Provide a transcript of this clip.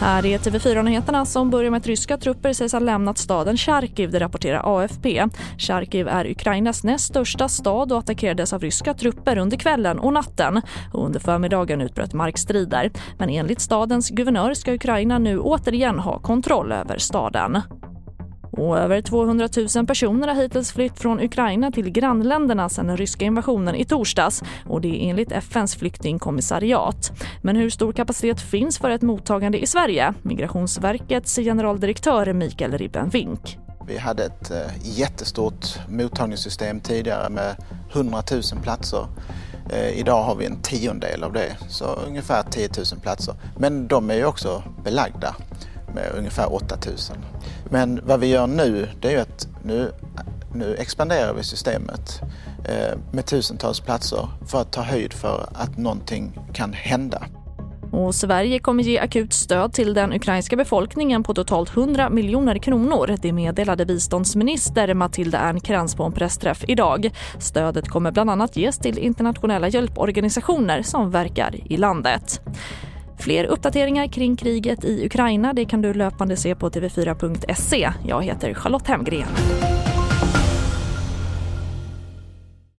Här är TV4-nyheterna som börjar med att ryska trupper sägs ha lämnat staden Charkiv, det rapporterar AFP. Charkiv är Ukrainas näst största stad och attackerades av ryska trupper under kvällen och natten. Och under förmiddagen utbröt markstrider. Men enligt stadens guvernör ska Ukraina nu återigen ha kontroll över staden. Och över 200 000 personer har hittills flytt från Ukraina till grannländerna sedan den ryska invasionen i torsdags och det är enligt FNs flyktingkommissariat. Men hur stor kapacitet finns för ett mottagande i Sverige? Migrationsverkets generaldirektör Mikael Ribbenvink. Vi hade ett eh, jättestort mottagningssystem tidigare med 100 000 platser. Eh, idag har vi en tiondel av det, så ungefär 10 000 platser. Men de är ju också belagda med ungefär 8000. Men vad vi gör nu det är ju att nu, nu expanderar vi systemet eh, med tusentals platser för att ta höjd för att någonting kan hända. Och Sverige kommer ge akut stöd till den ukrainska befolkningen på totalt 100 miljoner kronor. Det meddelade biståndsminister Matilda Ernkrans på en pressträff idag. Stödet kommer bland annat ges till internationella hjälporganisationer som verkar i landet. Fler uppdateringar kring kriget i Ukraina det kan du löpande se på tv4.se. Jag heter Charlotte Hemgren.